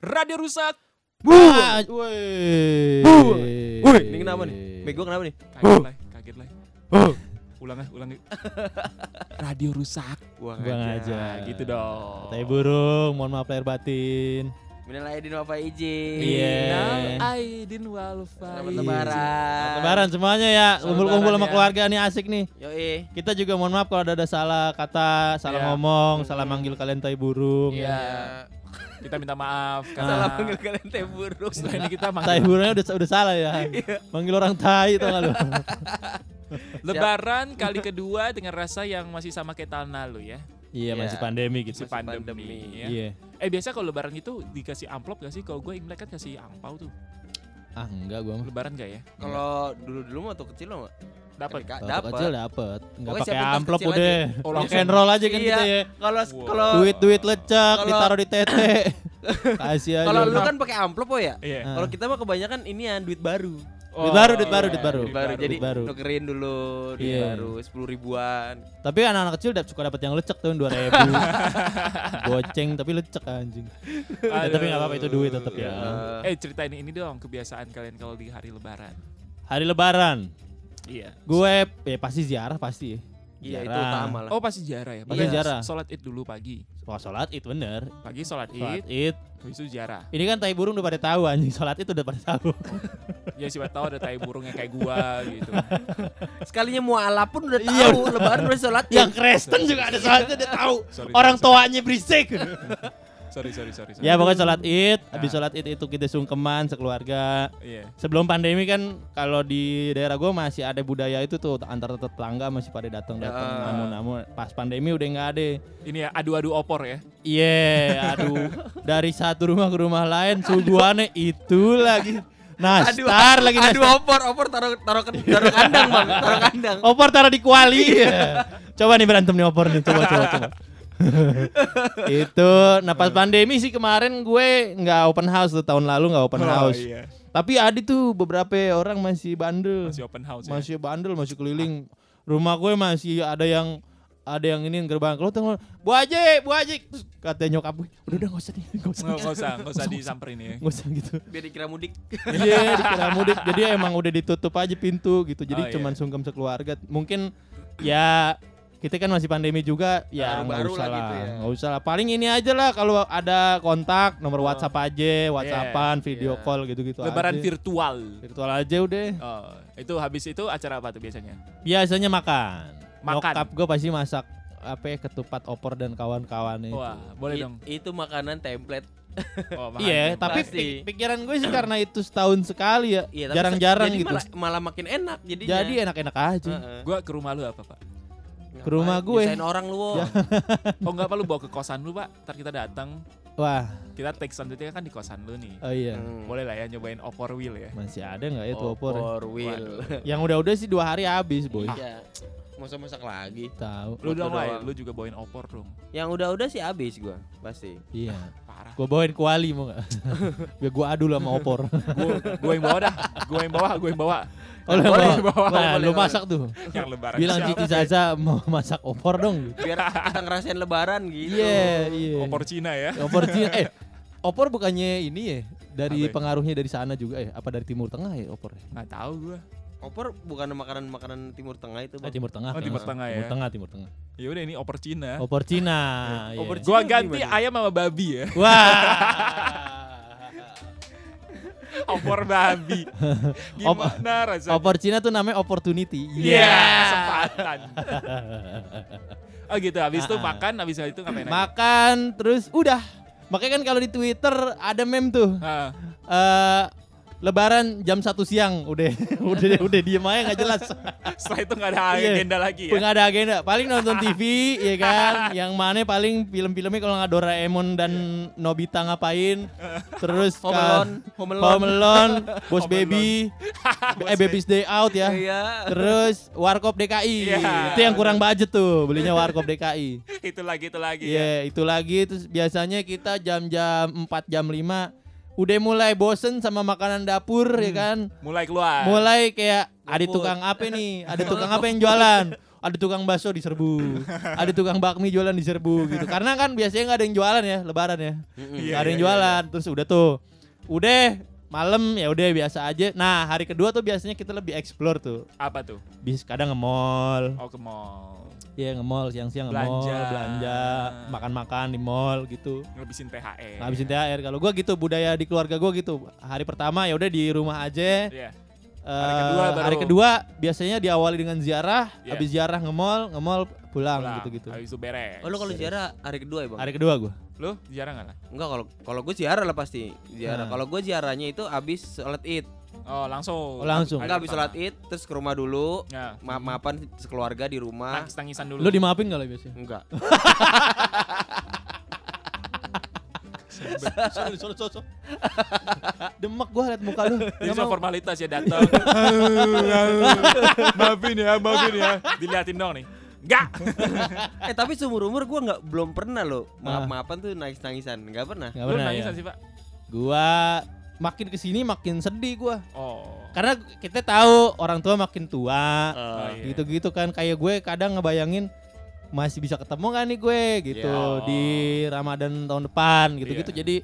Radio rusak. Ah, Woi. Woi, ini kenapa nih? Mic gua kenapa nih? Kaget lah, kaget lah. Ulang ah, ulang. Radio rusak. Buang Buang aja. aja. Gitu dong. Tai burung, mohon maaf lahir batin. Minal aidin wa faizin. Iya. Aidin wal Selamat faizin. lebaran. Lebaran semuanya ya, Selamat kumpul-kumpul sama ya. keluarga nih asik nih. Yoi. Kita juga mohon maaf kalau ada, ada salah kata, salah Iya. ngomong, salah manggil kalian tai burung. Iya. Kita minta maaf karena Salah panggil kalian teh burung. setelah ini kita Tai manggil burungnya udah udah salah ya. Manggil orang tai tau gak lu? Lebaran kali kedua dengan rasa yang masih sama kayak tahun lalu ya. Iya, Iya. masih pandemi gitu. Masih Masih pandemi. pandemi. ya. Iya. Eh biasa kalau lebaran itu dikasih amplop gak sih? Kalau gue Imlek kan kasih angpau tuh. Ah, enggak gua mah. Lebaran gak ya? Kalau dulu-dulu mah waktu kecil lo enggak? Dapat. Waktu kecil Dapat. Pokoknya pakai amplop udah. Oh, Rock and roll aja kan Iya. kita ya. Kalau Wow. kalau Duit-duit lecek Kalau- ditaruh di tete. Kasih aja. kalau lu kan pakai amplop oh ya? Iya. Ah. Kalau kita mah kebanyakan ini ya duit baru. Duit baru, duit baru, iya, duit baru. Duit baru. Jadi Duit baru. nukerin dulu duit Iya. baru 10 ribuan. Tapi anak-anak kecil dap- suka dapat yang lecek tuh 2000. Goceng tapi lecek anjing. Ya, tapi nggak apa-apa itu duit tetap ya. Eh, Eh ceritain ini dong kebiasaan kalian kalau di hari lebaran. Hari lebaran, Iya. gue ya pasti ziarah pasti. Iya itu utama lah. Oh pasti ziarah ya. Pasti Pagi ziarah. Sholat id dulu pagi. Wah sholat itu bener. Pagi sholat Sholat id, id. habis itu ziarah. Ini kan tai burung udah pada tahu anjing. Sholat itu udah pada tahu. Ya siapa tahu ada tai burung yang kayak gua gitu. Sekalinya mualaf pun udah Iya. tahu lebaran udah sholat. yang Kristen juga ada sholatnya udah tahu. Sorry, Orang sorry, tuanya berisik. Sorry sorry sorry. sorry. ya pokoknya sholat id. Habis Nah. sholat id itu kita sungkeman sekeluarga. Iya. Sebelum pandemi kan kalau di daerah gue masih ada budaya itu tuh antar tetangga masih pada datang datang Ya. namun-namun pas pandemi udah nggak ada. Ini ya adu-adu opor ya. Iya, aduh. Dari satu rumah ke rumah lain suguhannya itu lagi. Nastar lagi Aduh nastar. opor, opor taruh taruh ke- taruh kandang bang, taruh kandang. Opor taruh di kuali. coba nih berantem nih opor nih, coba coba coba. itu, nah pas pandemi sih kemarin gue nggak open house tuh tahun lalu nggak open house. iya. Tapi Adi tuh beberapa orang masih bandel, Masih open house ya. masih bandel, masih keliling. Rumah gue masih ada yang ada yang ini gerbang kalau tengok Bu Haji, Bu Haji Terus katanya nyokap gue udah udah nggak usah nih nggak usah Nggak usah, nggak usah disamperin ya. nggak usah gitu Biar dikira mudik. Iya dikira mudik Jadi emang udah ditutup aja pintu gitu Jadi Oh, iya. cuman sungkem sekeluarga Mungkin ya kita kan masih pandemi juga ya nggak usah lah lah gitu ya. nggak usah lah paling ini aja lah kalau ada kontak nomor Oh. WhatsApp aja WhatsAppan video Iya. call gitu-gitu Lebaran aja. virtual. virtual aja udah Oh, itu habis itu acara apa tuh biasanya? biasanya makan Makan. Nyokap gue pasti masak apa ya, ketupat opor dan kawan-kawannya itu. Wah, boleh I- dong. Itu makanan template. Oh, makan Iya, tuh. tapi Pasti. pi- pikiran gue sih karena itu setahun sekali ya, Iya, jarang-jarang jadi gitu. Malah, malah makin enak jadinya. Jadi enak-enak aja. Heeh. Gua ke rumah lu apa, Pak? Ke rumah gue. Nyusahin orang lu. Oh enggak apa lu bawa ke kosan lu, Pak? Ntar kita datang. Wah, Kita take selanjutnya kan di kosan lu nih. oh iya. Hmm. Boleh lah ya nyobain opor wheel ya. Masih ada nggak ya tuh opor? Opor wheel. Yang udah-udah sih dua hari habis, boy. Iya. Masak-masak lagi. Tahu. Lu dong lu juga bawain opor dong. Yang udah-udah sih habis gua, pasti. Iya. Parah. Gue bawain kuali mau nggak? Biar gue adu lah sama opor. Gua gua yang bawa dah. Gua yang bawa, gua yang bawa. Oh, lu Boleh, bawa. bawa, Nah, boleh, lu masak tuh. Yang lebaran. Bilang? Cici Zaza mau masak opor dong. Biar kita ngerasain lebaran gitu. Iya, iya. Opor Cina ya. Opor Cina. Eh, opor bukannya ini ya? Dari Apa ya? pengaruhnya dari sana juga ya? Apa dari Timur Tengah ya opor? Nggak tahu gua. Opor bukan makanan-makanan Timur Tengah itu, Eh, Bang. Timur Tengah. Oh, Timur Tengah ya. Timur Tengah, Timur Tengah. Ya udah ini opor Cina. Opor Cina. iya. Opor Gua Cina ganti gimana? ayam sama babi ya. Wah. opor babi. Gimana rasanya? opor Cina tuh namanya opportunity. Iya, kesempatan. oh gitu, habis itu Ah, ah. makan, habis itu ngapain lagi? Makan terus udah. Makanya kan kalau di Twitter ada meme tuh. Ah, eh Lebaran jam 1 siang udah udah udah diem aja nggak jelas. setelah itu nggak ada Iya. agenda lagi ya. Nggak ada agenda. Paling nonton TV ya kan. Yang mana paling film-filmnya kalau nggak Doraemon dan Nobita ngapain. Terus Home kan- Alone, Home Alone. Home Alone, Boss Home Baby, eh Baby's Day Out ya. Iya. Terus Warkop DKI. Iya. Itu yang kurang budget tuh, belinya Warkop DKI. itu lagi, itu lagi Iya, ya. itu lagi terus biasanya kita jam-jam 4 jam 5 udah mulai bosen sama makanan dapur ya kan. Mulai keluar. Mulai kayak ada tukang apa nih? Ada tukang apa yang jualan? ada tukang bakso diserbu, ada tukang bakmi jualan diserbu gitu. Karena kan biasanya nggak ada yang jualan ya, lebaran ya. Iya, Nggak ada yang iya, jualan. Terus udah tuh. Udah malam ya udah biasa aja. Nah, hari kedua tuh biasanya kita lebih explore tuh. Apa tuh? Bis kadang nge-mall. Oh ke mall. Iya nge-mall siang-siang nge-mall, Belanja. belanja, makan-makan di mall gitu. Ngabisin THR. Ngabisin THR. Kalau gua gitu budaya di keluarga gua gitu. Hari pertama ya udah di rumah aja. Iya. Eh, Hari kedua baru- hari kedua biasanya diawali dengan ziarah, Iya. habis ziarah nge-mall, nge-mall pulang, Pulang. gitu-gitu. Habis itu beres. Oh lu kalau ziarah hari kedua ya bang? Hari kedua gua. Lu jarang nggak lah? Enggak kalau kalau gue ziarah lah pasti ziarah. Nah. Kalau gue ziarahnya itu abis sholat id. Oh langsung. Oh, langsung. Enggak abis pertama. sholat id terus ke rumah dulu. Ya. Maaf-maafan sekeluarga di rumah. Tangis tangisan dulu. Lu dimaafin gak lah biasanya? Enggak. Sorry, sorry, sorry, sorry. Demek gua liat muka lu. Cuma mau. formalitas ya datang. maafin ya, maafin ya. Diliatin dong nih. Enggak. eh tapi seumur umur gue nggak belum pernah loh Ah. maaf-maafan tuh nangis nangisan nggak pernah. Lu pernah nangis ya. sih, Pak? Gua makin ke sini makin sedih gua. Oh. Karena kita tahu orang tua makin tua, Oh, iya. gitu-gitu kan. Kayak gue kadang ngebayangin masih bisa ketemu gak nih gue gitu Iya. di Ramadan tahun depan gitu-gitu. Iya. Jadi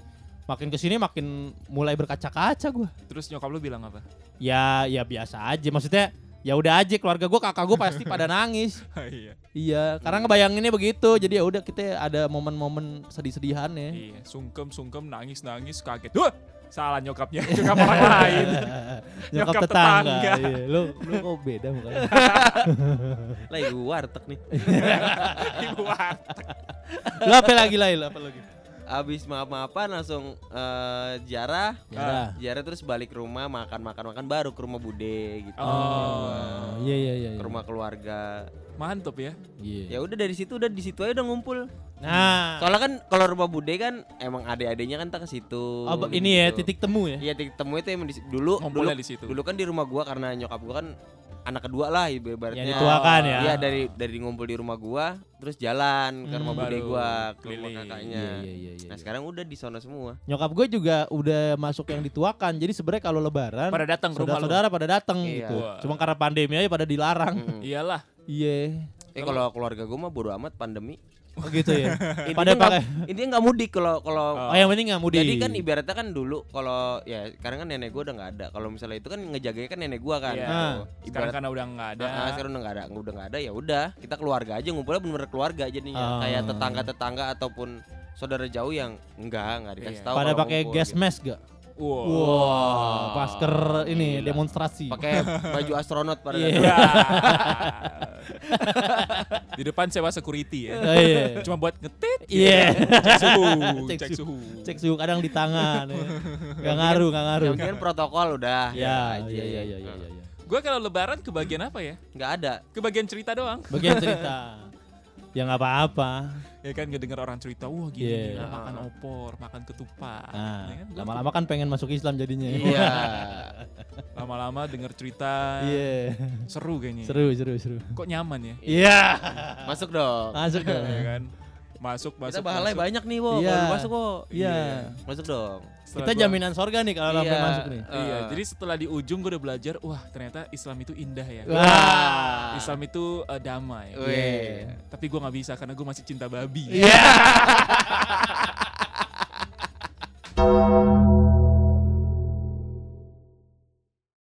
makin ke sini makin mulai berkaca-kaca gue. Terus nyokap lu bilang apa? Ya ya biasa aja. Maksudnya ya udah aja keluarga gue kakak gue pasti pada nangis. iya. Iya, karena ngebayanginnya begitu. Jadi ya udah kita ada momen-momen sedih-sedihannya. Iya, sungkem sungkem nangis nangis kaget. Wah, salah nyokapnya. Nyokap orang lain. Nyokap Nyokap tetangga. tetangga. Iya. Lu lu kok beda mukanya? Lagi gue warteg nih. Ibu War. lu apa lagi lain? Apa lagi? Abis maaf-maafan langsung eh, ziarah. Ya. Ziarah terus balik ke rumah makan makan makan baru ke rumah bude gitu. Oh. Iya iya iya. Ke rumah keluarga. Mantep ya. Ya Iya. udah dari situ udah di situ aja udah ngumpul. Nah, Soalnya kan kalau rumah bude kan emang adik-adiknya kan tak ke situ. oh, ini ya gitu. titik temu ya. Iya titik temu itu emang di, dulu dulu di situ. dulu kan di rumah gua karena nyokap gua kan anak kedua lah ibaratnya. Yang dituakan ya. Iya dari dari ngumpul di rumah gua terus jalan ke rumah Hmm. bude gua ke rumah kakaknya. Iya iya iya. iya. Nah sekarang udah di sana semua. Nyokap gue juga udah masuk yang dituakan. Jadi sebenarnya kalau lebaran Pada datang ke rumah lu. saudara-saudara pada datang Iya. gitu. Wah. Cuma karena pandemi aja pada dilarang. Iyalah. Iya. Eh kalau keluarga gua mah bodo amat pandemi. Oh gitu ya. Pada pakai Intinya nggak mudik kalau kalau Oh, yang penting nggak mudik. Jadi kan ibaratnya kan dulu kalau ya sekarang kan nenek gua udah nggak ada. Kalau misalnya itu kan ngejaganya kan nenek gua kan. Iya. gitu. Ah. Sekarang Ibarat karena udah nggak ada. Ah, sekarang udah nggak ada, udah nggak ada ya udah kita keluarga aja ngumpulnya bener-bener keluarga jadinya Ah. kayak tetangga-tetangga ataupun saudara jauh yang enggak nggak dikasih Iya. tahu pada pakai gas gitu. mask gak? Wow. Wah, masker ini Gila. demonstrasi. pakai baju astronot pada Iya. datang. Di depan sewa security ya. Oh, iya. Cuma buat ngetit. Iya. Cek suhu. Cek Cek suhu. suhu. Cek suhu kadang di tangan. ya. Gak ngaruh, gak ngaruh. yang penting protokol udah Ya, aja. iya iya iya iya iya. Gue kalau lebaran kebagian apa ya? nggak ada Kebagian cerita doang. Bagian cerita. Ya nggak apa-apa. Ya kan ngedenger orang cerita, wah gini, Iya. gini, makan opor, makan ketupat. Nah, Ya kan? Gua lama-lama kan pengen masuk Islam jadinya. iya lama-lama denger cerita Iya. seru kayaknya. Seru, seru, seru. Kok nyaman ya? Iya. masuk dong Masuk dong. ya kan? Masuk, masuk. kita bahalai masuk. banyak nih wo Iya. kalau masuk kok Iya. masuk dong Setelah Kita gua- jaminan sorga nih kalau sampai Iya. masuk nih. Iya, Eh. jadi setelah di ujung gue udah belajar, wah ternyata Islam itu indah ya. Wah. Islam itu eh, damai. Weh. Tapi gue nggak bisa karena gue masih cinta babi. Iya.